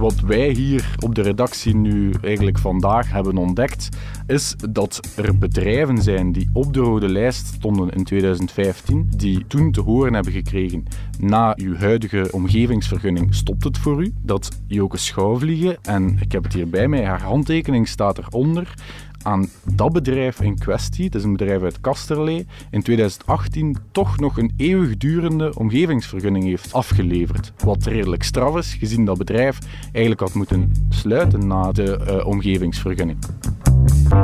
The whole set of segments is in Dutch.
wat wij hier op de redactie nu eigenlijk vandaag hebben ontdekt, is dat er bedrijven zijn die op de rode lijst stonden in 2015, die toen te horen hebben gekregen, na uw huidige omgevingsvergunning stopt het voor u, dat Joke Schouwvliegen, en ik heb het hier bij mij, haar handtekening staat eronder, aan dat bedrijf in kwestie, het is een bedrijf uit Kasterlee, in 2018 toch nog een eeuwigdurende omgevingsvergunning heeft afgeleverd. Wat redelijk straf is, gezien dat bedrijf eigenlijk had moeten sluiten na de uh, omgevingsvergunning.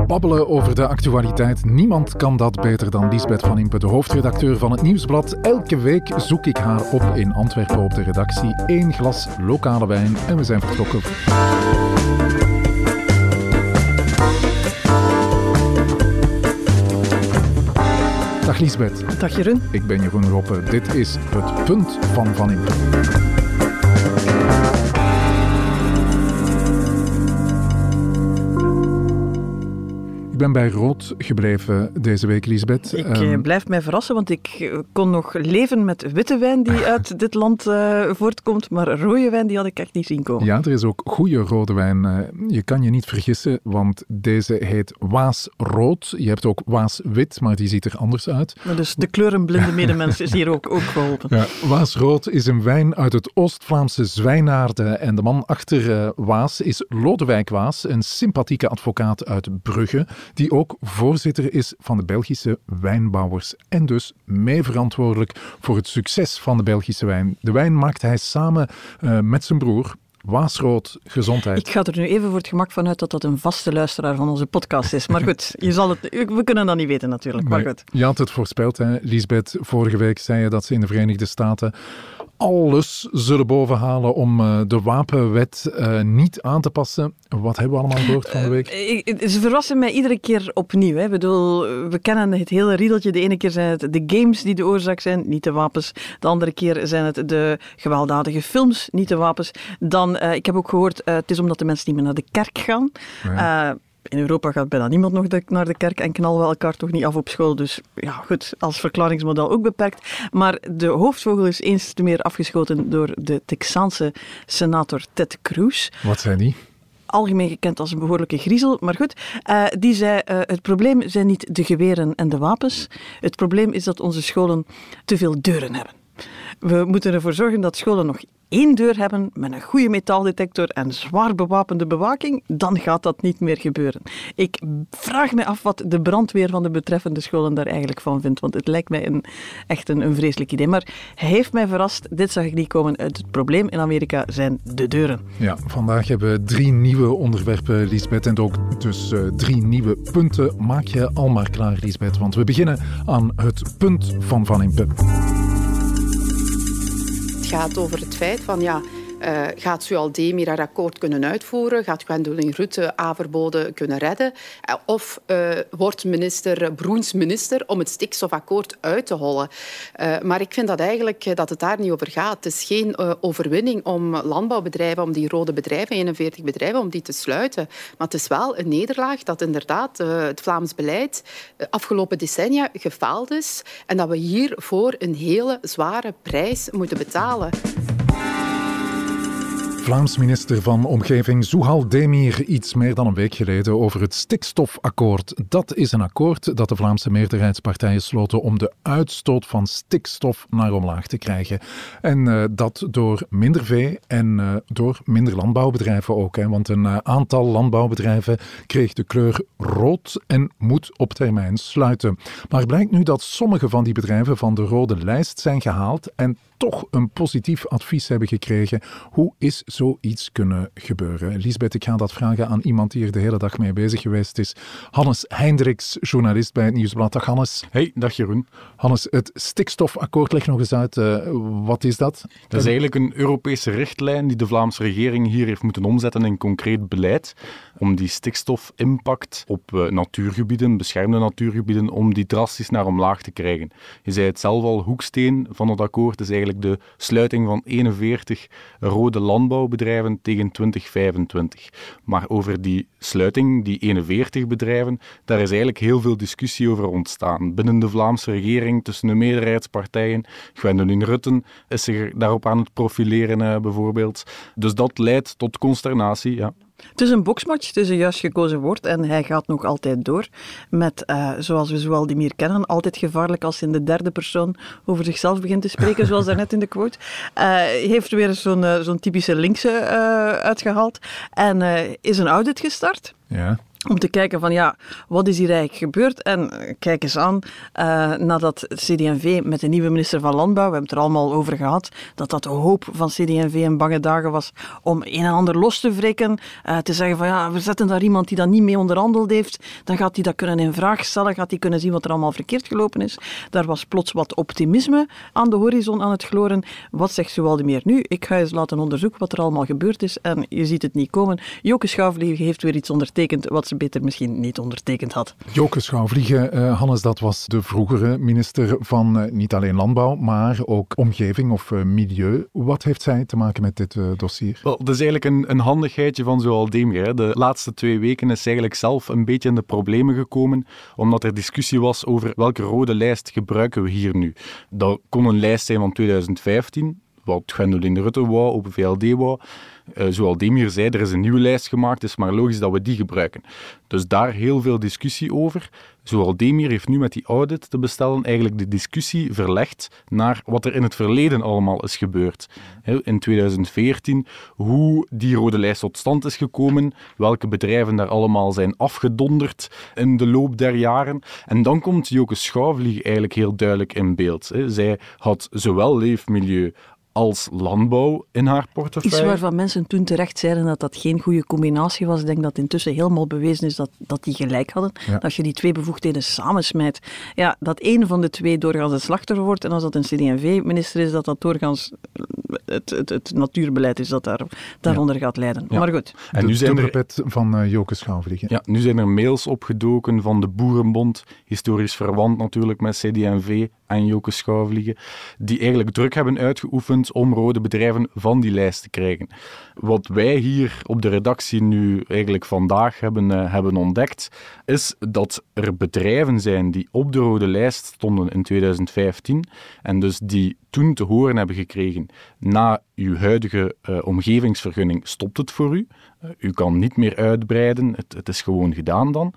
Babbelen over de actualiteit. Niemand kan dat beter dan Lisbeth van Impe, de hoofdredacteur van het Nieuwsblad. Elke week zoek ik haar op in Antwerpen op de redactie. Eén glas lokale wijn en we zijn vertrokken. Dag Lisbeth. Dag Jeroen. Ik ben Jeroen Roppe. Dit is het punt van Van Impe. Ik ben bij rood gebleven deze week, Lisbeth. Ik um, blijf mij verrassen, want ik eh, kon nog leven met witte wijn die uit dit land uh, voortkomt, maar rode wijn die had ik echt niet zien komen. Ja, er is ook goede rode wijn. Je kan je niet vergissen, want deze heet Waasrood. Je hebt ook Waaswit, maar die ziet er anders uit. Dus de kleurenblinde medemens is hier ook, ook geholpen. Ja, Waasrood is een wijn uit het Oost-Vlaamse Zwijnaarde en de man achter Waas is Lodewijk Waas, een sympathieke advocaat uit Brugge die ook voorzitter is van de Belgische wijnbouwers en dus mee verantwoordelijk voor het succes van de Belgische wijn. De wijn maakt hij samen uh, met zijn broer, Waasrood, gezondheid. Ik ga er nu even voor het gemak vanuit dat dat een vaste luisteraar van onze podcast is. Maar goed, je zal het, we kunnen dat niet weten natuurlijk. Maar goed. Je had het voorspeld, hè? Lisbeth. Vorige week zei je dat ze in de Verenigde Staten alles zullen bovenhalen om uh, de wapenwet uh, niet aan te passen. Wat hebben we allemaal gehoord van de week? Uh, ze verrassen mij iedere keer opnieuw. Hè. Ik bedoel, we kennen het hele riedeltje. De ene keer zijn het de games die de oorzaak zijn, niet de wapens. De andere keer zijn het de gewelddadige films, niet de wapens. Dan, ik heb ook gehoord, het is omdat de mensen niet meer naar de kerk gaan. Ja in Europa gaat bijna niemand nog naar de kerk en knallen we elkaar toch niet af op school. Dus ja, goed, als verklaringsmodel ook beperkt. Maar de hoofdvogel is eens te meer afgeschoten door de Texaanse senator Ted Cruz. Wat zei die? algemeen gekend als een behoorlijke griezel. Maar goed, uh, die zei: uh, Het probleem zijn niet de geweren en de wapens. Het probleem is dat onze scholen te veel deuren hebben. We moeten ervoor zorgen dat scholen nog één deur hebben met een goede metaaldetector en zwaar bewapende bewaking, dan gaat dat niet meer gebeuren. Ik vraag me af wat de brandweer van de betreffende scholen daar eigenlijk van vindt, want het lijkt mij een, echt een, een vreselijk idee. Maar hij heeft mij verrast, dit zag ik niet komen uit het probleem in Amerika zijn de deuren. Ja, vandaag hebben we drie nieuwe onderwerpen, Lisbeth, en ook dus uh, drie nieuwe punten. Maak je al maar klaar, Lisbeth, want we beginnen aan het punt van Van Impe gaat over het feit van ja, uh, gaat Sualdemir haar akkoord kunnen uitvoeren? Gaat Gwendoline Rutte A-verboden kunnen redden? Uh, of uh, wordt minister Broens minister om het stikstofakkoord uit te hollen? maar ik vind dat eigenlijk dat het daar niet over gaat. Het is geen overwinning om landbouwbedrijven, om die rode bedrijven, 41 bedrijven, om die te sluiten. Maar het is wel een nederlaag dat inderdaad het Vlaams beleid de afgelopen decennia gefaald is en dat we hiervoor een hele zware prijs moeten betalen. Vlaams minister van Omgeving Zuhal Demir iets meer dan een week geleden over het stikstofakkoord. Dat is een akkoord dat de Vlaamse meerderheidspartijen sloten om de uitstoot van stikstof naar omlaag te krijgen. En uh, dat door minder vee en uh, door minder landbouwbedrijven ook. Hè, want een uh, aantal landbouwbedrijven kreeg de kleur rood en moet op termijn sluiten. Maar blijkt nu dat sommige van die bedrijven van de rode lijst zijn gehaald en toch een positief advies hebben gekregen. Hoe is zoiets kunnen gebeuren? Lisbeth, ik ga dat vragen aan iemand die er de hele dag mee bezig geweest is. Hannes Hendricks, journalist bij het Nieuwsblad. Dag Hannes. Hey, dag Jeroen. Hannes, het stikstofakkoord, leg nog eens uit. Uh, wat is dat? Dat is eigenlijk een Europese richtlijn die de Vlaamse regering hier heeft moeten omzetten in concreet beleid om die stikstofimpact op uh, natuurgebieden, beschermde natuurgebieden, om die drastisch naar omlaag te krijgen. Je zei het zelf al, hoeksteen van het akkoord is eigenlijk eigenlijk de sluiting van 41 rode landbouwbedrijven tegen 2025. Maar over die sluiting, die 41 bedrijven, daar is eigenlijk heel veel discussie over ontstaan. Binnen de Vlaamse regering, tussen de meerderheidspartijen. Gwendoline Rutten is zich daarop aan het profileren, eh, bijvoorbeeld. Dus dat leidt tot consternatie, ja. Het is een boksmatch, het is een juist gekozen woord en hij gaat nog altijd door met, uh, zoals we zoal die meer kennen, altijd gevaarlijk als hij in de derde persoon over zichzelf begint te spreken, zoals daarnet in de quote. Uh, heeft weer zo'n uh, zo'n typische linkse uitgehaald en is een audit gestart. Ja om te kijken van ja, wat is hier eigenlijk gebeurd? En uh, kijk eens aan, uh, nadat CD&V met de nieuwe minister van Landbouw, we hebben het er allemaal over gehad, dat dat de hoop van CD&V in bange dagen was om een en ander los te wrikken, uh, te zeggen van ja, we zetten daar iemand die dat niet mee onderhandeld heeft, dan gaat hij dat kunnen in vraag stellen, gaat hij kunnen zien wat er allemaal verkeerd gelopen is. Daar was plots wat optimisme aan de horizon aan het gloren. Wat zegt meer nu? Ik ga eens laten onderzoeken wat er allemaal gebeurd is en je ziet het niet komen. Joke Schouwvliegen heeft weer iets ondertekend wat beter misschien niet ondertekend had. Joke Schouwvliegen, uh, Hannes, dat was de vroegere minister van uh, niet alleen landbouw, maar ook omgeving of uh, milieu. Wat heeft zij te maken met dit dossier? Wel, dat is eigenlijk een, een handigheidje van zoal Demir. De laatste twee weken is eigenlijk zelf een beetje in de problemen gekomen, omdat er discussie was over welke rode lijst gebruiken we hier nu. Dat kon een lijst zijn van 2015, wat Gwendoline Rutte wou, Open VLD wou. Uh, zoals Demir zei, er is een nieuwe lijst gemaakt, het is maar logisch dat we die gebruiken. Dus daar heel veel discussie over. Zoals Demir heeft nu met die audit te bestellen eigenlijk de discussie verlegd naar wat er in het verleden allemaal is gebeurd. In 2014, hoe die rode lijst tot stand is gekomen, welke bedrijven daar allemaal zijn afgedonderd in de loop der jaren. En dan komt Joke Schouwvlieg eigenlijk heel duidelijk in beeld. Zij had zowel leefmilieu als landbouw in haar portefeuille. Iets waarvan mensen toen terecht zeiden dat dat geen goede combinatie was. Ik denk dat intussen helemaal bewezen is dat, dat die gelijk hadden. Ja. Als je die twee bevoegdheden samensmijt, ja, dat één van de twee doorgaans het slachtoffer wordt en als dat een CD&V-minister is, dat dat doorgaans het, het, het, natuurbeleid is dat daar, daaronder ja. gaat leiden. Ja. Maar goed. En de nu zijn er van uh, Joke. Ja, nu zijn er mails opgedoken van de Boerenbond, historisch verwant natuurlijk met CD&V en Joke Schouwvliegen, die eigenlijk druk hebben uitgeoefend om rode bedrijven van die lijst te krijgen. Wat wij hier op de redactie nu eigenlijk vandaag hebben, uh, hebben ontdekt, is dat er bedrijven zijn die op de rode lijst stonden in 2015 en dus die toen te horen hebben gekregen, na uw huidige uh, omgevingsvergunning stopt het voor u. Uh, u kan niet meer uitbreiden, het, het, is gewoon gedaan dan.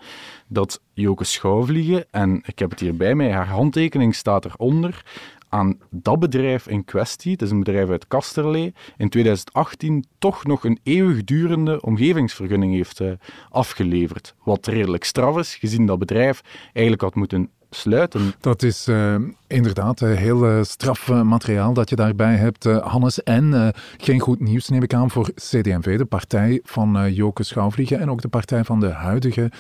Dat Joke Schouwvliegen, en ik heb het hier bij mij, haar handtekening staat eronder, aan dat bedrijf in kwestie, het is een bedrijf uit Kasterlee, in 2018 toch nog een eeuwigdurende omgevingsvergunning heeft uh, afgeleverd. Wat redelijk straf is, gezien dat bedrijf eigenlijk had moeten sluiten. Dat is uh, inderdaad uh, heel uh, straf materiaal dat je daarbij hebt, Hannes. En geen goed nieuws neem ik aan voor CD&V, de partij van Joke Schouwvliegen en ook de partij van de huidige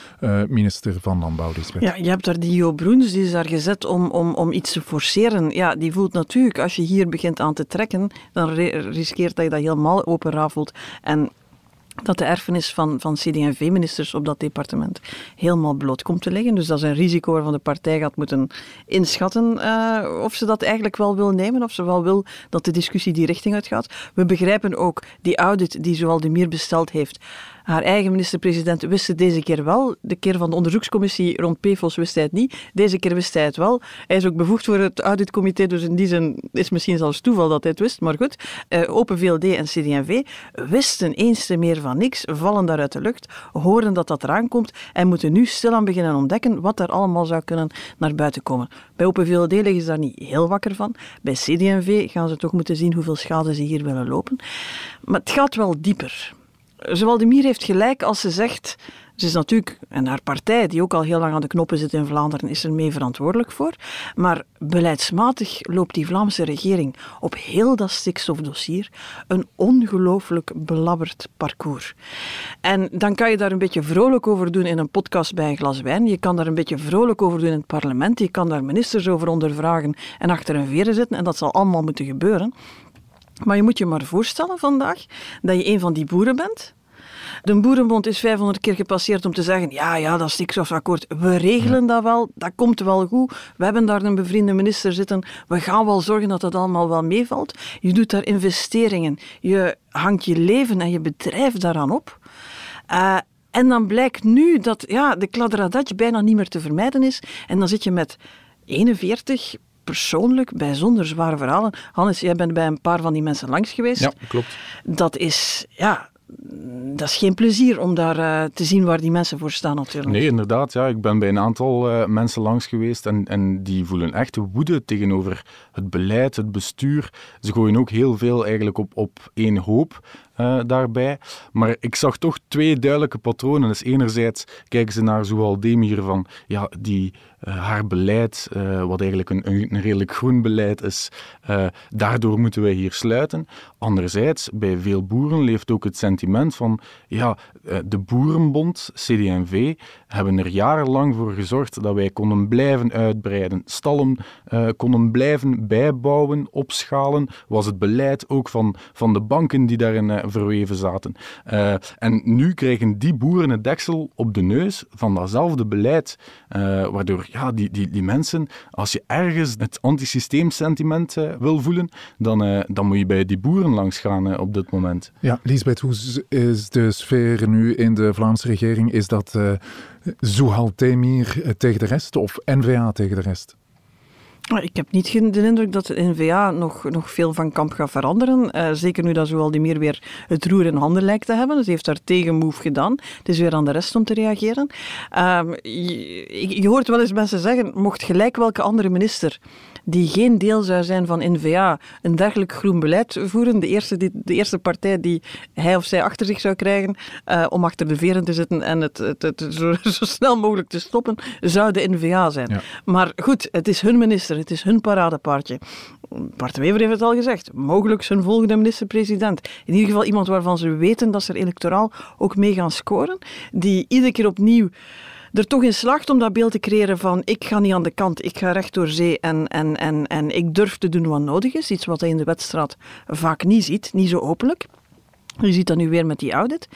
minister van Landbouw, Lisbeth. Ja, je hebt daar die Jo Broens, die is daar gezet om, om, om iets te forceren. Ja, die voelt natuurlijk, als je hier begint aan te trekken, dan riskeert dat je dat helemaal open rafelt. En dat de erfenis van, van CD&V-ministers op dat departement helemaal bloot komt te liggen. Dus dat is een risico waarvan de partij gaat moeten inschatten uh, of ze dat eigenlijk wel wil nemen, of ze wel wil dat de discussie die richting uitgaat. We begrijpen ook die audit die Zoal de Mier besteld heeft haar eigen minister-president wist het deze keer wel. De keer van de onderzoekscommissie rond PFOS wist hij het niet. Deze keer wist hij het wel. Hij is ook bevoegd voor het auditcomité, dus in die zin is misschien zelfs toeval dat hij het wist. Maar goed, uh, Open VLD en CD&V wisten eens te meer van niks, vallen daar uit de lucht, horen dat dat eraan komt en moeten nu stilaan beginnen ontdekken wat er allemaal zou kunnen naar buiten komen. Bij Open VLD liggen ze daar niet heel wakker van. Bij CD&V gaan ze toch moeten zien hoeveel schade ze hier willen lopen. Maar het gaat wel dieper. Mier heeft gelijk als ze zegt. Ze is natuurlijk, en haar partij, die ook al heel lang aan de knoppen zit in Vlaanderen, is er mee verantwoordelijk voor. Maar beleidsmatig loopt die Vlaamse regering op heel dat stikstofdossier een ongelooflijk belabberd parcours. En dan kan je daar een beetje vrolijk over doen in een podcast bij een glas wijn. Je kan daar een beetje vrolijk over doen in het parlement. Je kan daar ministers over ondervragen en achter een veren zitten. En dat zal allemaal moeten gebeuren. Maar je moet je maar voorstellen vandaag dat je een van die boeren bent De Boerenbond is 500 keer gepasseerd om te zeggen, ja, ja, dat stikstofakkoord, we regelen dat wel, dat komt wel goed. We hebben daar een bevriende minister zitten, we gaan wel zorgen dat dat allemaal wel meevalt. Je doet daar investeringen, je hangt je leven en je bedrijf daaraan op. Uh, en dan blijkt nu dat ja, de kladderadatje bijna niet meer te vermijden is. En dan zit je met 41 persoonlijk bijzonder zware verhalen. Hannes, jij bent bij een paar van die mensen langs geweest. Ja, klopt. Dat is, ja, dat is geen plezier om daar uh, te zien waar die mensen voor staan natuurlijk. Nee, inderdaad. Ja. Ik ben bij een aantal uh, mensen langs geweest en, en die voelen echt woede tegenover het beleid, het bestuur. Ze gooien ook heel veel eigenlijk op, op één hoop uh, daarbij. Maar ik zag toch twee duidelijke patronen. Dus enerzijds kijken ze naar Zoual Demir van ja, die, haar beleid, uh, wat eigenlijk een, een, redelijk groen beleid is, daardoor moeten wij hier sluiten. Anderzijds, bij veel boeren leeft ook het sentiment van ja, de Boerenbond, CD&V, hebben er jarenlang voor gezorgd dat wij konden blijven uitbreiden, stallen konden blijven bijbouwen, opschalen, was het beleid ook van, van de banken die daarin verweven zaten. En nu krijgen die boeren het deksel op de neus van datzelfde beleid. Waardoor ja, die, die, die mensen, als je ergens het antisysteemsentiment uh, wil voelen, dan, dan moet je bij die boeren langs gaan op dit moment. Ja, Lisbeth, hoe is de sfeer nu in de Vlaamse regering? Is dat uh, Zouhal Temir tegen de rest of N-VA tegen de rest? Ik heb niet de indruk dat de N-VA nog, nog veel van kamp gaat veranderen. Uh, zeker nu dat Zoal die meer weer het roer in handen lijkt te hebben. Dus heeft daar tegenmove gedaan. Het is weer aan de rest om te reageren. Uh, je, je, hoort wel eens mensen zeggen, mocht gelijk welke andere minister die geen deel zou zijn van N-VA een dergelijk groen beleid voeren, de eerste, die, de eerste partij die hij of zij achter zich zou krijgen uh, om achter de veren te zitten en het, het, het zo, zo, snel mogelijk te stoppen, zou de N-VA zijn. Ja. Maar goed, het is hun minister, het is hun paradepaardje. Bart Wever heeft het al gezegd, mogelijk zijn volgende minister-president. In ieder geval iemand waarvan ze weten dat ze er electoraal ook mee gaan scoren, die iedere keer opnieuw er toch in slaagt om dat beeld te creëren van ik ga niet aan de kant, ik ga recht door zee en, en, en, en ik durf te doen wat nodig is. Iets wat hij in de wedstrijd vaak niet ziet, niet zo openlijk. Je ziet dat nu weer met die audit.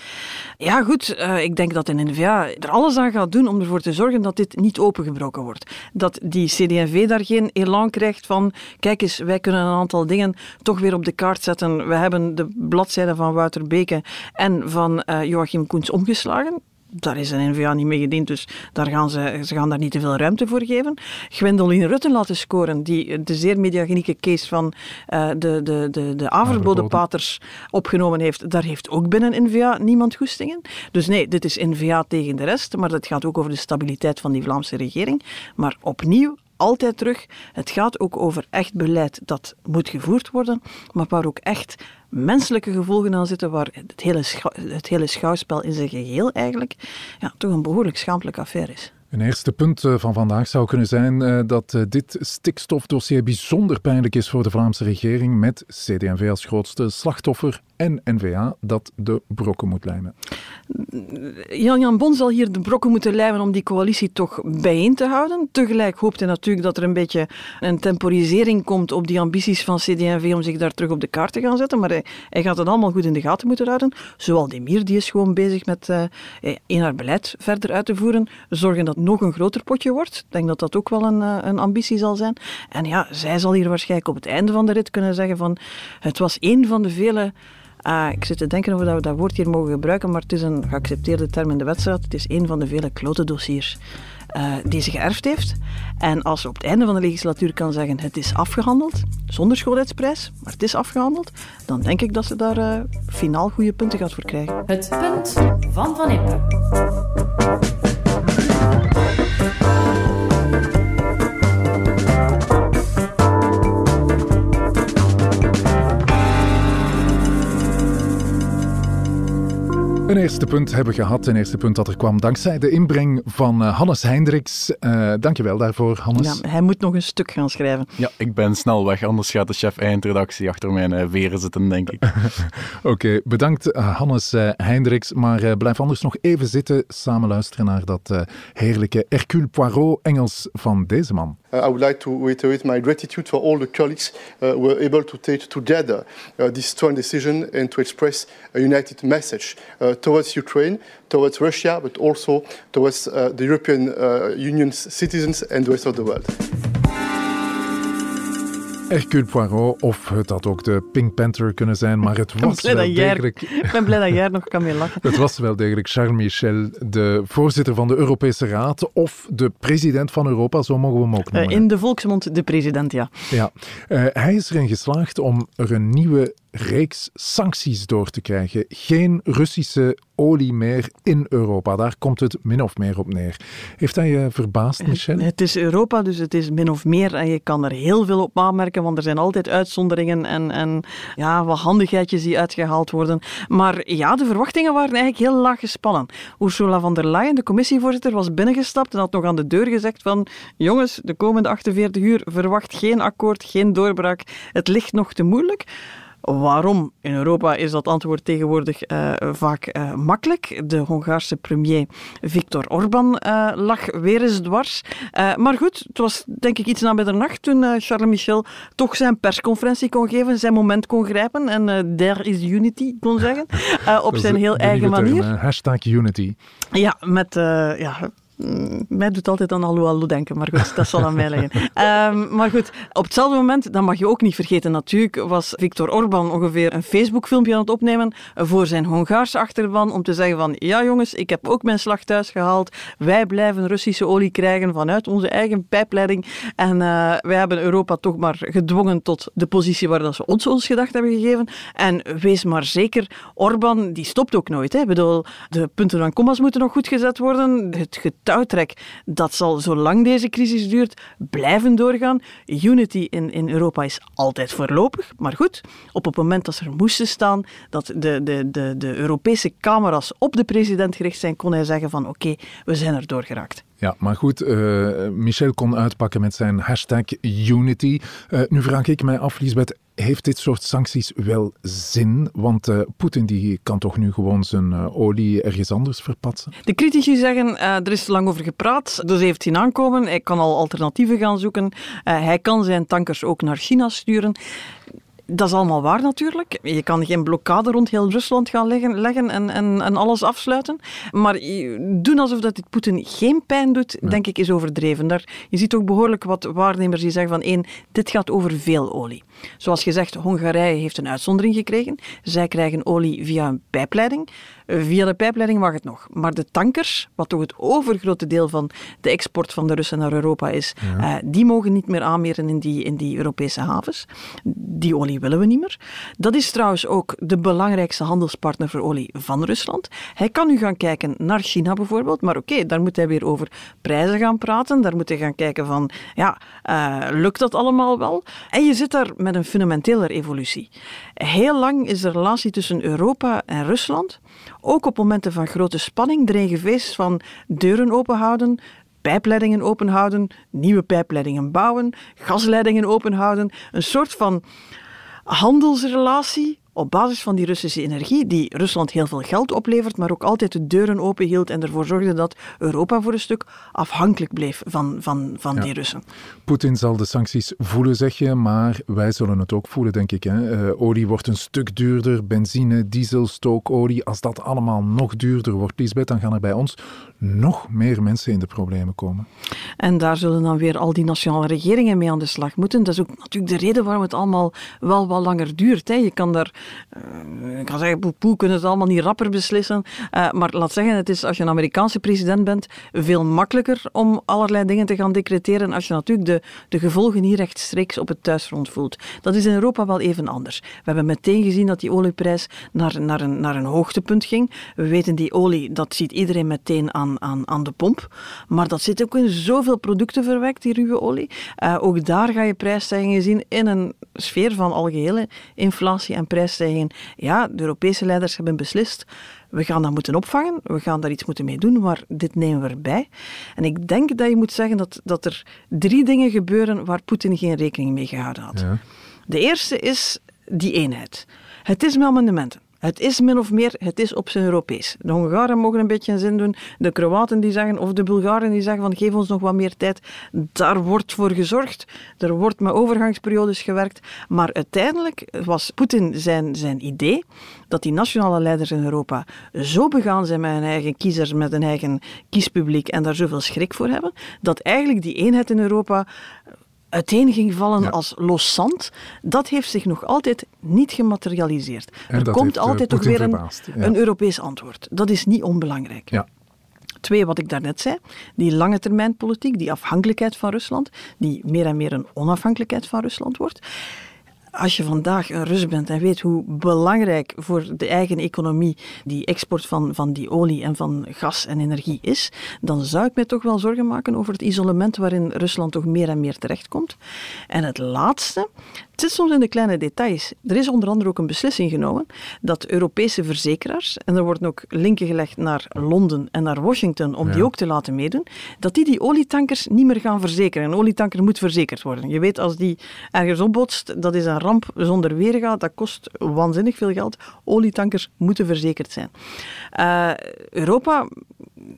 Ja, goed, uh, ik denk dat de NVA er alles aan gaat doen om ervoor te zorgen dat dit niet opengebroken wordt. Dat die CD&V daar geen elan krijgt van, kijk eens, wij kunnen een aantal dingen toch weer op de kaart zetten. We hebben de bladzijden van Wouter Beke en van uh, Joachim Koens omgeslagen daar is een NVA niet mee gediend, dus daar gaan ze, ze gaan daar niet te veel ruimte voor geven. Gwendoline Rutten laten scoren, die de zeer mediagenieke case van uh, de, de, de, de Averbodenpaters opgenomen heeft, daar heeft ook binnen NVA niemand goestingen. Dus nee, dit is NVA tegen de rest, maar dat gaat ook over de stabiliteit van die Vlaamse regering. Maar opnieuw, altijd terug. Het gaat ook over echt beleid dat moet gevoerd worden, maar waar ook echt menselijke gevolgen aan zitten, waar het hele, het hele schouwspel in zijn geheel eigenlijk ja, toch een behoorlijk schampelijke affaire is. Een eerste punt eh, van vandaag zou kunnen zijn uh, dat uh, dit stikstofdossier bijzonder pijnlijk is voor de Vlaamse regering, met CD&V als grootste slachtoffer en NVA dat de brokken moet lijmen. Jan-Jan Bon zal hier de brokken moeten lijmen om die coalitie toch bijeen te houden. Tegelijk hoopt hij natuurlijk dat er een beetje een temporisering komt op die ambities van CD&V om zich daar terug op de kaart te gaan zetten. Maar hij, gaat het allemaal goed in de gaten moeten houden. Zoal Demir, die is gewoon bezig met een haar beleid verder uit te voeren. Zorgen dat nog een groter potje wordt. Ik denk dat dat ook wel een, uh, een ambitie zal zijn. En ja, zij zal hier waarschijnlijk op het einde van de rit kunnen zeggen van het was een van de vele uh, ik zit te denken of we dat woord hier mogen gebruiken, maar het is een geaccepteerde term in de wedstrijd. Het is een van de vele klote dossiers uh, die ze geërfd heeft. En als ze op het einde van de legislatuur kan zeggen het is afgehandeld, zonder schoonheidsprijs, maar het is afgehandeld, dan denk ik dat ze daar uh, finaal goede punten gaat voor krijgen. Het punt van Van Impe. Een eerste punt hebben we gehad. Een eerste punt dat er kwam dankzij de inbreng van uh, Hannes Hendricks. Uh, dankjewel daarvoor, Hannes. Ja, hij moet nog een stuk gaan schrijven. Ja, ik ben snel weg, anders gaat de chef eindredactie achter mijn uh, veren zitten, denk ik. Oké, okay, bedankt Hannes Hendricks. Maar blijf anders nog even zitten, samen luisteren naar dat heerlijke Hercule Poirot Engels van deze man. Uh, I would like to reiterate my gratitude for all the colleagues uh, who were able to take together uh, this strong decision and to express a united message towards Ukraine, towards Russia, but also towards the European Union's citizens and the rest of the world. Hercule Poirot, of het had ook de Pink Panther kunnen zijn, maar het was wel degelijk... Ik ben blij dat jij er nog kan mee lachen. Het was wel degelijk Charles Michel, de voorzitter van de Europese Raad, of de president van Europa, zo mogen we hem ook noemen. in de volksmond de president, ja. Ja. Uh, hij is erin geslaagd om er een nieuwe reeks sancties door te krijgen. Geen Russische olie meer in Europa. Daar komt het min of meer op neer. Heeft hij je verbaasd, Michel? Het is Europa, dus het is min of meer. En je kan er heel veel op aanmerken, want er zijn altijd uitzonderingen en, en ja, wat handigheidjes die uitgehaald worden. Maar ja, de verwachtingen waren eigenlijk heel laag gespannen. Ursula von der Leyen, de commissievoorzitter, was binnengestapt en had nog aan de deur gezegd van jongens, de komende 48 uur verwacht geen akkoord, geen doorbraak. Het ligt nog te moeilijk. Waarom? In Europa is dat antwoord tegenwoordig uh, vaak uh, makkelijk. De Hongaarse premier Viktor Orbán uh, lag weer eens dwars. maar goed, het was denk ik iets na middernacht toen Charles Michel toch zijn persconferentie kon geven, zijn moment kon grijpen en there is unity kon zeggen. op zijn heel eigen manier. hashtag unity. Ja, met ja, mij doet altijd aan Allo Allo denken, maar goed, dat zal aan mij liggen. Um, maar goed, op hetzelfde moment, dat mag je ook niet vergeten natuurlijk, was Viktor Orban ongeveer een Facebook-filmpje aan het opnemen voor zijn Hongaarse achterban om te zeggen van, ja jongens, ik heb ook mijn slag thuis gehaald. Wij blijven Russische olie krijgen vanuit onze eigen pijpleiding. En uh, wij hebben Europa toch maar gedwongen tot de positie waar dat ze ons ons gedacht hebben gegeven. En wees maar zeker, Orban, die stopt ook nooit. Hè. Ik bedoel, de punten en commas moeten nog goed gezet worden. Het dat zal zolang deze crisis duurt blijven doorgaan. Unity in, in Europa is altijd voorlopig, maar goed, op het moment dat ze er moesten staan, dat de, de, de, de Europese camera's op de president gericht zijn, kon hij zeggen van oké, we zijn er doorgeraakt. Ja, maar goed, uh, Michel kon uitpakken met zijn hashtag Unity. Uh, nu vraag ik mij af, Lisbeth, heeft dit soort sancties wel zin? Want uh, Poetin die kan toch nu gewoon zijn olie ergens anders verpatsen? De critici zeggen, er is lang over gepraat, dus hij heeft zien aankomen. Hij kan al alternatieven gaan zoeken. hij kan zijn tankers ook naar China sturen. Dat is allemaal waar natuurlijk. Je kan geen blokkade rond heel Rusland gaan leggen, leggen en, en, en alles afsluiten. Maar doen alsof dat dit Poetin geen pijn doet, denk ik, is overdreven. Daar, je ziet ook behoorlijk wat waarnemers die zeggen van één, dit gaat over veel olie. Zoals gezegd, Hongarije heeft een uitzondering gekregen. Zij krijgen olie via een pijpleiding. Via de pijpleiding mag het nog. Maar de tankers, wat toch het overgrote deel van de export van de Russen naar Europa is, eh, die mogen niet meer aanmeren in die, in die Europese havens. Die olie willen we niet meer. Dat is trouwens ook de belangrijkste handelspartner voor olie van Rusland. Hij kan nu gaan kijken naar China bijvoorbeeld, maar oké, daar moet hij weer over prijzen gaan praten. Daar moet hij gaan kijken van, ja, uh, lukt dat allemaal wel? En je zit daar met een fundamentele evolutie. Heel lang is de relatie tussen Europa en Rusland ook op momenten van grote spanning een geweest van deuren openhouden, pijpleidingen openhouden, nieuwe pijpleidingen bouwen, gasleidingen openhouden. Een soort van handelsrelatie op basis van die Russische energie, die Rusland heel veel geld oplevert, maar ook altijd de deuren open hield en ervoor zorgde dat Europa voor een stuk afhankelijk bleef van, van, van die Russen. Poetin zal de sancties voelen, zeg je, maar wij zullen het ook voelen, denk ik. Hè? Uh, olie wordt een stuk duurder, benzine, diesel, stookolie. Als dat allemaal nog duurder wordt, Lisbeth, dan gaan er bij ons nog meer mensen in de problemen komen. En daar zullen dan weer al die nationale regeringen mee aan de slag moeten. Dat is ook natuurlijk de reden waarom het allemaal wel wat langer duurt. Hè. Je kan daar ik kan zeggen, poe, kunnen het allemaal niet rapper beslissen. Uh, maar laat zeggen, het is als je een Amerikaanse president bent, veel makkelijker om allerlei dingen te gaan decreteren als je natuurlijk de, de gevolgen hier rechtstreeks op het thuisfront voelt. Dat is in Europa wel even anders. We hebben meteen gezien dat die olieprijs naar, naar, een, naar een hoogtepunt ging. We weten die olie, dat ziet iedereen meteen aan, aan, aan de pomp. Maar dat zit ook in zoveel producten verwerkt, die ruwe olie. Uh, ook daar ga je prijsstijgingen zien in een sfeer van algehele inflatie en prijs ja, de Europese leiders hebben beslist, we gaan dat moeten opvangen, we gaan daar iets moeten mee doen, maar dit nemen we erbij. En ik denk dat je moet zeggen dat, dat er drie dingen gebeuren waar Poetin geen rekening mee gehouden had. Ja. De eerste is die eenheid. Het is met amendementen. Het is min of meer, het is op zijn Europees. De Hongaren mogen een beetje een zin doen, de Kroaten die zeggen, of de Bulgaren die zeggen van geef ons nog wat meer tijd. Daar wordt voor gezorgd, er wordt met overgangsperiodes gewerkt, maar uiteindelijk was Poetin zijn, zijn idee dat die nationale leiders in Europa zo begaan zijn met hun eigen kiezers, met hun eigen kiespubliek en daar zoveel schrik voor hebben, dat eigenlijk die eenheid in Europa uiteen ging vallen Ja. als los zand, dat heeft zich nog altijd niet gematerialiseerd. En er komt eh, altijd toch weer een, een Europees antwoord. Dat is niet onbelangrijk. Ja. Twee, wat ik daarnet zei, die lange termijn politiek, die afhankelijkheid van Rusland, die meer en meer een onafhankelijkheid van Rusland wordt. Als je vandaag een Rus bent en weet hoe belangrijk voor de eigen economie die export van, van die olie en van gas en energie is, dan zou ik me toch wel zorgen maken over het isolement waarin Rusland toch meer en meer terechtkomt. En het laatste, het zit soms in de kleine details. Er is onder andere ook een beslissing genomen dat Europese verzekeraars, en er worden ook linken gelegd naar Londen en naar Washington om die ook te laten meedoen, dat die die olietankers niet meer gaan verzekeren. Een olietanker moet verzekerd worden. Je weet, als die ergens opbotst, dat is een ramp zonder weerga. Dat kost waanzinnig veel geld. Olietankers moeten verzekerd zijn. Eh, Europa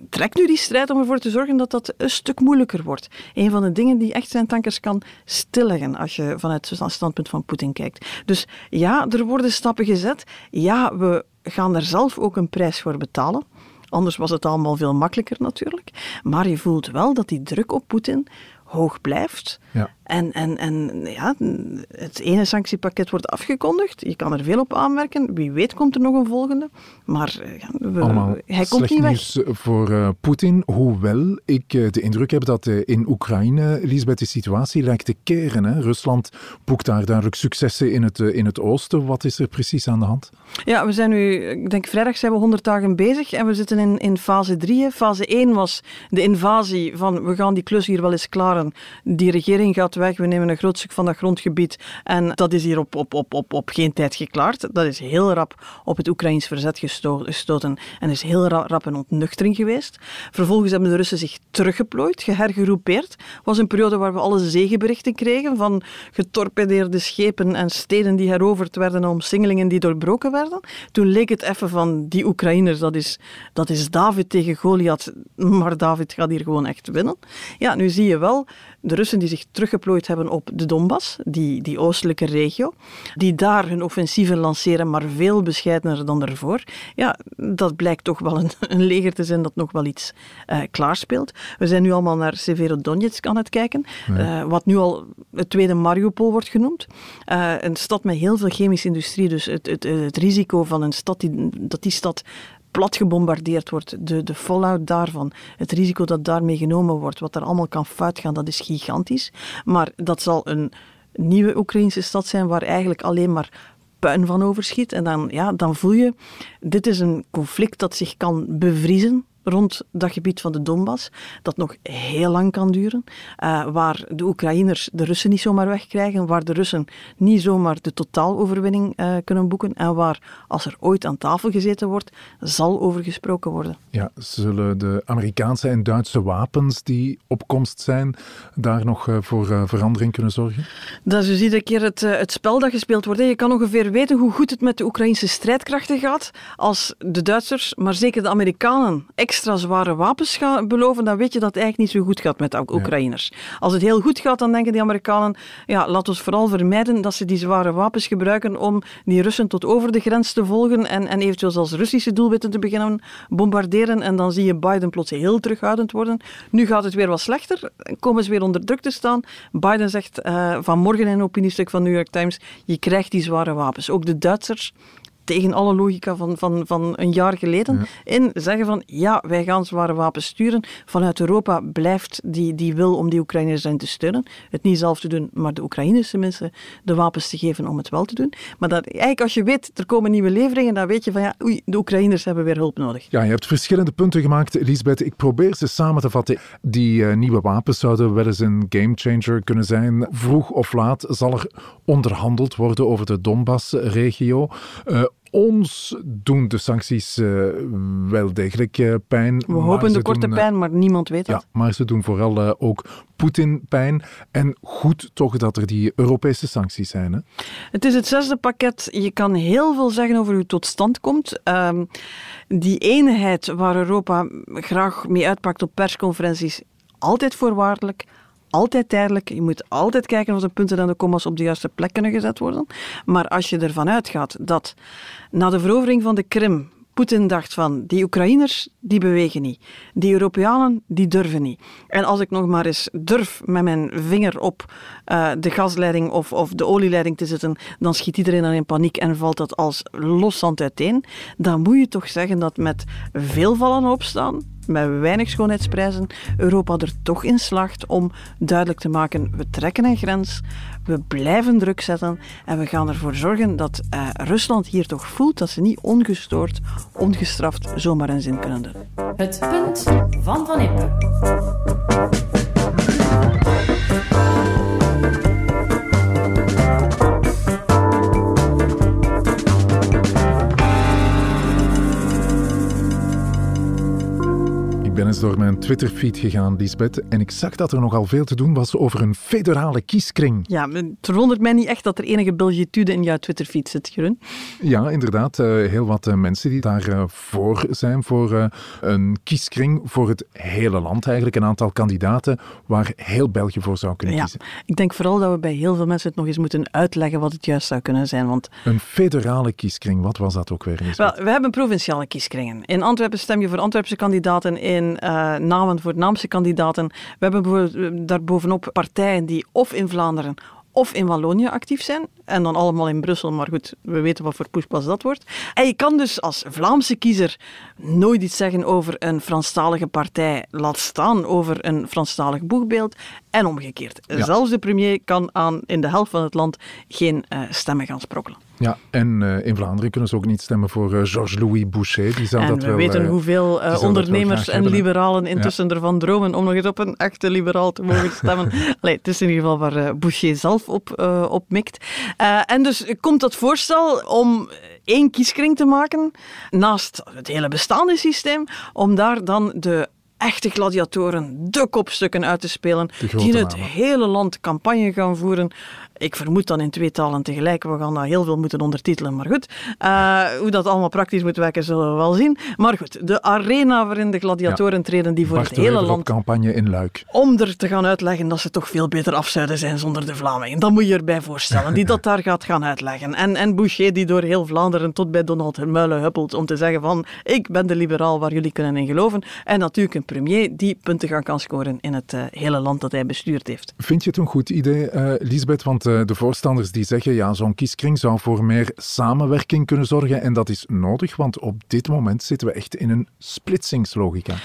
trekt nu die strijd om ervoor te zorgen dat dat een stuk moeilijker wordt. Een van de dingen die echt zijn tankers kan stilleggen als je vanuit het standpunt van Poetin kijkt. Dus ja, er worden stappen gezet. Ja, we gaan er zelf ook een prijs voor betalen. Anders was het allemaal veel makkelijker natuurlijk. Maar je voelt wel dat die druk op Poetin hoog blijft. Ja. En, en, en ja, het ene sanctiepakket wordt afgekondigd. Je kan er veel op aanmerken. Wie weet komt er nog een volgende. Maar eh, ja, we- Allemaal hij komt niet weg. nieuws voor eh, Poetin. Hoewel ik eh, de indruk heb dat eh, in Oekraïne, Lisbeth, de situatie lijkt te keren. Hè? Rusland boekt daar duidelijk successen in het, eh, in het oosten. Wat is er precies aan de hand? Ja, we zijn nu, ik denk vrijdag zijn we 100 dagen bezig en we zitten in, in fase 3. Fase 1 was de invasie van we gaan die klus hier wel eens klaren. Die regering gaat weg, we nemen een groot stuk van dat grondgebied en dat is hier op, op, op, op, op geen tijd geklaard. Dat is heel rap op het Oekraïns verzet gesto- gestoten en is heel ra- rap een ontnuchtering geweest. Vervolgens hebben de Russen zich teruggeplooid, gehergeroepeerd. was een periode waar we alle zegenberichten kregen van getorpedeerde schepen en steden die heroverd werden en omsingelingen die doorbroken werden. Toen leek het even van die Oekraïners, dat is, dat is David tegen Goliath, maar David gaat hier gewoon echt winnen. Ja, nu zie je wel de Russen die zich teruggeplooid hebben op de Donbass, die, die oostelijke regio, die daar hun offensieven lanceren, maar veel bescheidener dan daarvoor. Ja, dat blijkt toch wel een, een leger te zijn dat nog wel iets eh klaarspeelt. We zijn nu allemaal naar Severodonetsk aan het kijken, eh, wat nu al het tweede Mariupol wordt genoemd. Eh, een stad met heel veel chemische industrie, dus het, het, het risico van een stad die, dat die stad plat gebombardeerd wordt, de, de fallout daarvan, het risico dat daarmee genomen wordt, wat er allemaal kan fout gaan, dat is gigantisch. Maar dat zal een nieuwe Oekraïnse stad zijn waar eigenlijk alleen maar puin van overschiet. En dan, ja, dan voel je, dit is een conflict dat zich kan bevriezen rond dat gebied van de Donbass, dat nog heel lang kan duren, eh, waar de Oekraïners de Russen niet zomaar wegkrijgen, waar de Russen niet zomaar de totaaloverwinning eh, kunnen boeken en waar, als er ooit aan tafel gezeten wordt, zal over gesproken worden. Ja, zullen de Amerikaanse en Duitse wapens die op komst zijn daar nog eh, voor verandering kunnen zorgen? Dat is dus iedere keer het, het spel dat gespeeld wordt. hè. Je kan ongeveer weten hoe goed het met de Oekraïnse strijdkrachten gaat als de Duitsers, maar zeker de Amerikanen, extra zware wapens gaan beloven, dan weet je dat het eigenlijk niet zo goed gaat met de Oekraïners. Als het heel goed gaat, dan denken die Amerikanen, ja, laat ons vooral vermijden dat ze die zware wapens gebruiken om die Russen tot over de grens te volgen en, en eventueel zelfs Russische doelwitten te beginnen bombarderen. En dan zie je Biden plots heel terughoudend worden. Nu gaat het weer wat slechter, komen ze weer onder druk te staan. Biden zegt eh, vanmorgen in een opiniestuk van New York Times, je krijgt die zware wapens. Ook de Duitsers tegen alle logica van, van, van een jaar geleden in zeggen van ja, wij gaan zware wapens sturen. Vanuit Europa blijft die, die wil om die Oekraïners in te steunen. Het niet zelf te doen, maar de Oekraïners tenminste de wapens te geven om het wel te doen. Maar dat, eigenlijk als je weet, er komen nieuwe leveringen, dan weet je van ja, oei, de Oekraïners hebben weer hulp nodig. Ja, je hebt verschillende punten gemaakt, Elisabeth. Ik probeer ze samen te vatten. Die eh, nieuwe wapens zouden wel eens een gamechanger kunnen zijn. Vroeg of laat zal er onderhandeld worden over de Donbass-regio. Eh, Ons doen de sancties uh, wel degelijk uh, pijn. We hopen de korte doen, pijn, maar niemand weet het. Ja, maar ze doen vooral uh, ook Poetin pijn. En goed toch dat er die Europese sancties zijn. Hè? Het is het zesde pakket. Je kan heel veel zeggen over hoe het tot stand komt. Um, die eenheid waar Europa graag mee uitpakt op persconferenties, altijd voorwaardelijk altijd tijdelijk. Je moet altijd kijken of de punten en de commas op de juiste plek kunnen gezet worden. Maar als je ervan uitgaat dat na de verovering van de Krim Poetin dacht van, die Oekraïners, die bewegen niet. Die Europeanen, die durven niet. En als ik nog maar eens durf met mijn vinger op uh, de gasleiding of, of de olieleiding te zetten, dan schiet iedereen dan in paniek en valt dat als loszand uiteen. Dan moet je toch zeggen dat met veel vallen opstaan, met weinig schoonheidsprijzen Europa er toch in slaagt om duidelijk te maken: we trekken een grens, we blijven druk zetten en we gaan ervoor zorgen dat uh, Rusland hier toch voelt dat ze niet ongestoord, ongestraft zomaar een zin kunnen doen. Het punt van Van. Ben eens door mijn Twitterfeed gegaan, Lisbeth, en ik zag dat er nogal veel te doen was over een federale kieskring. Ja, het verwondert mij niet echt dat er enige Belgitude in jouw Twitterfeed zit, Jeroen. Ja, inderdaad. Eh, heel wat eh, mensen die daarvoor voor zijn, voor eh, een kieskring voor het hele land eigenlijk. Een aantal kandidaten waar heel België voor zou kunnen ja, kiezen. Ik denk vooral dat we bij heel veel mensen het nog eens moeten uitleggen wat het juist zou kunnen zijn. Want... Een federale kieskring, wat was dat ook weer? Wel, we hebben provinciale kieskringen. In Antwerpen stem je voor Antwerpse kandidaten in uh, namen voor Naamse kandidaten. We hebben eh, daarbovenop partijen die of in Vlaanderen of in Wallonië actief zijn. En dan allemaal in Brussel, maar goed, we weten wat voor poespas dat wordt. En je kan dus als Vlaamse kiezer nooit iets zeggen over een Franstalige partij, laat staan over een Franstalig boegbeeld. En omgekeerd. Zelfs de premier kan aan in de helft van het land geen uh, stemmen gaan sprokkelen. Ja, en uh, in Vlaanderen kunnen ze ook niet stemmen voor uh, Georges-Louis Boucher. Die zou en dat we wel, weten hoeveel ondernemers en liberalen intussen ja. ervan dromen om nog eens op een echte liberaal te mogen stemmen. Allee, het is in ieder geval waar Boucher zelf op, op mikt. en dus komt dat voorstel om één kieskring te maken, naast het hele bestaande systeem, om daar dan de echte gladiatoren, de kopstukken uit te spelen, die in het hele land campagne gaan voeren ik vermoed dan in twee talen tegelijk. We gaan dat heel veel moeten ondertitelen, maar goed. Uh, hoe dat allemaal praktisch moet werken, zullen we wel zien. Maar goed, de arena waarin de gladiatoren treden, die voor het hele land... campagne in Luik. Om er te gaan uitleggen dat ze toch veel beter af zouden zijn zonder de Vlamingen. Dat moet je erbij voorstellen, die dat daar gaat gaan uitleggen. En, en Boucher, die door heel Vlaanderen tot bij Donald Hermuilen huppelt om te zeggen van, ik ben de liberaal waar jullie kunnen in geloven. En natuurlijk een premier die punten gaan kan scoren in het uh, hele land dat hij bestuurd heeft. Vind je het een goed idee, uh, Lisbeth? Want eh, de voorstanders die zeggen ja, zo'n kieskring zou voor meer samenwerking kunnen zorgen en dat is nodig, want op dit moment zitten we echt in een splitsingslogica.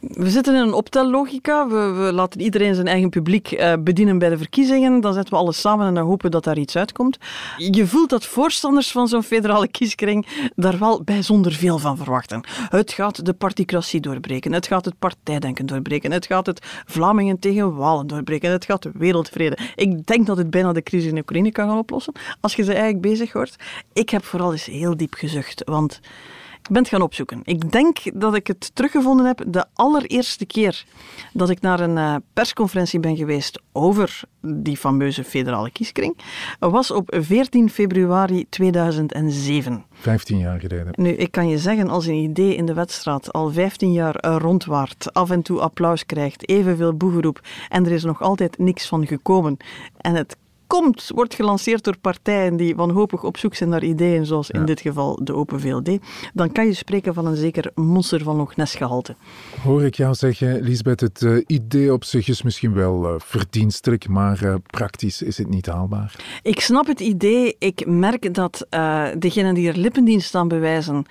We zitten in een optellogica. We, laten iedereen zijn eigen publiek uh, bedienen bij de verkiezingen. Dan zetten we alles samen en dan hopen dat daar iets uitkomt. Je voelt dat voorstanders van zo'n federale kieskring daar wel bijzonder veel van verwachten. Het gaat de particratie doorbreken. Het gaat het partijdenken doorbreken. Het gaat het Vlamingen tegen Walen doorbreken. Het gaat de wereldvrede. Ik denk dat het bijna de crisis in Oekraïne kan gaan oplossen. Als je ze eigenlijk bezig wordt. Ik heb vooral eens heel diep gezucht, want ik ben het gaan opzoeken. Ik denk dat ik het teruggevonden heb de allereerste keer dat ik naar een uh, persconferentie ben geweest over die fameuze federale kieskring, was op 14 februari 2007. 15 jaar geleden. Nu, ik kan je zeggen, als een idee in de wedstrijd al 15 jaar rondwaart, af en toe applaus krijgt, evenveel boegeroep en er is nog altijd niks van gekomen en het komt, wordt gelanceerd door partijen die wanhopig op zoek zijn naar ideeën, zoals in dit geval de Open VLD, dan kan je spreken van een zeker monster van Loch Ness gehalte. Hoor ik jou zeggen, Lisbeth, het uh, idee op zich is misschien wel uh, verdienstelijk, maar uh, praktisch is het niet haalbaar. Ik snap het idee. Ik merk dat degenen die er lippendienst aan bewijzen,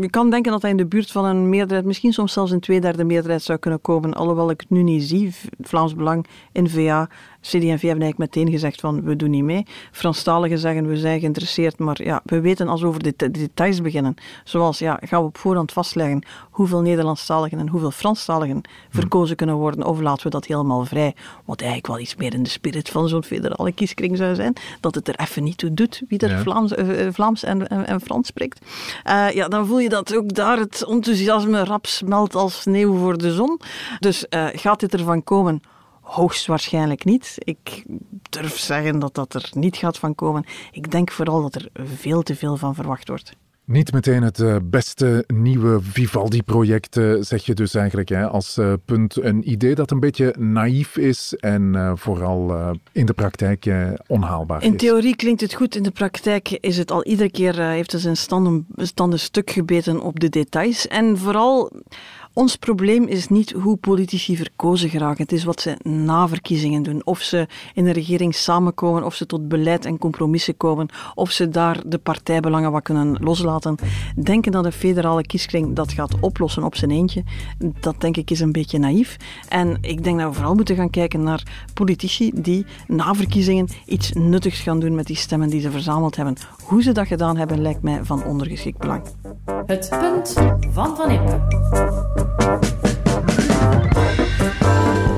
je kan denken dat hij in de buurt van een meerderheid, misschien soms zelfs een tweederde meerderheid zou kunnen komen, alhoewel ik het nu niet zie. Vlaams Belang, N-VA, CD&V hebben eigenlijk meteen gezegd van we doen niet mee. Franstaligen zeggen we zijn geïnteresseerd, maar ja, we weten als we over de, de details beginnen. Zoals, ja, gaan we op voorhand vastleggen hoeveel Nederlandstaligen en hoeveel Franstaligen verkozen kunnen worden, of laten we dat helemaal vrij? Wat eigenlijk wel iets meer in de spirit van zo'n federale kieskring zou zijn, dat het er even niet toe doet wie er Ja. Vlaams, eh, Vlaams en, en, en Frans spreekt. Eh, ja, dan voel je dat ook daar het enthousiasme rap smelt als sneeuw voor de zon. Dus eh, gaat dit ervan komen? Hoogstwaarschijnlijk niet. Ik durf zeggen dat dat er niet gaat van komen. Ik denk vooral dat er veel te veel van verwacht wordt. Niet meteen het eh, beste nieuwe Vivaldi-project, eh, zeg je dus eigenlijk, hè, als eh, punt. Een idee dat een beetje naïef is en vooral in de praktijk onhaalbaar In is. theorie klinkt het goed, in de praktijk is het al iedere keer, heeft het zijn standen, standen stuk gebeten op de details. En vooral, ons probleem is niet hoe politici verkozen geraken. Het is wat ze na verkiezingen doen. Of ze in een regering samenkomen, of ze tot beleid en compromissen komen, of ze daar de partijbelangen wat kunnen loslaten. Denken dat een federale kieskring dat gaat oplossen op zijn eentje, dat denk ik is een beetje naïef. En ik denk dat we vooral moeten gaan kijken naar politici die na verkiezingen iets nuttigs gaan doen met die stemmen die ze verzameld hebben. Hoe ze dat gedaan hebben lijkt mij van ondergeschikt belang. Het punt van Van Impe. Thank you.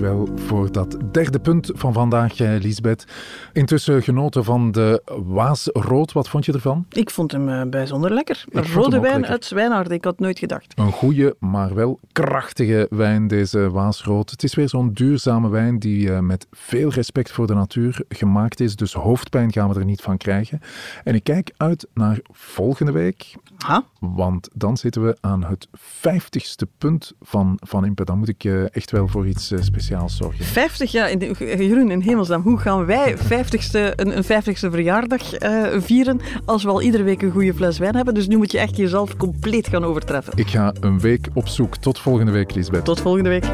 Dankjewel voor dat derde punt van vandaag, eh, Lisbeth. Intussen genoten van de Waasrood. Wat vond je ervan? Ik vond hem eh, bijzonder lekker. Rode wijn lekker. uit Zwijnaarden, ik had nooit gedacht. Een goede, maar wel krachtige wijn, deze Waasrood. Het is weer zo'n duurzame wijn die eh, met veel respect voor de natuur gemaakt is. Dus hoofdpijn gaan we er niet van krijgen. En ik kijk uit naar volgende week, Ha? want dan zitten we aan het vijftigste punt van Van Impe. Dan moet ik echt wel voor iets eh, speciaals zorgen. 50 jaar, in de, Jeroen, in hemelsnaam, hoe gaan wij 50ste, een, een 50ste verjaardag eh, vieren als we al iedere week een goede fles wijn hebben? Dus nu moet je echt jezelf compleet gaan overtreffen. Ik ga een week op zoek. Tot volgende week, Lisbeth. Tot volgende week.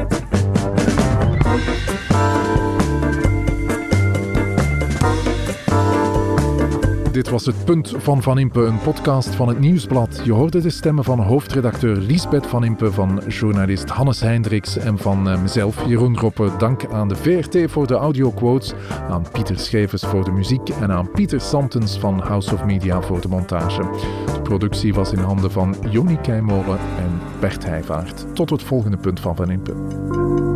Dit was het Punt van Van Impe, een podcast van het Nieuwsblad. Je hoorde de stemmen van hoofdredacteur Liesbeth Van Impe, van journalist Hannes Hendricks en van eh, mezelf, Jeroen Roppe. Dank aan de VRT voor de audioquotes, aan Pieter Schevers voor de muziek en aan Pieter Santens van House of Media voor de montage. De productie was in handen van Joni Keimolen en Bert Heijvaart. Tot het volgende Punt van Van Impe.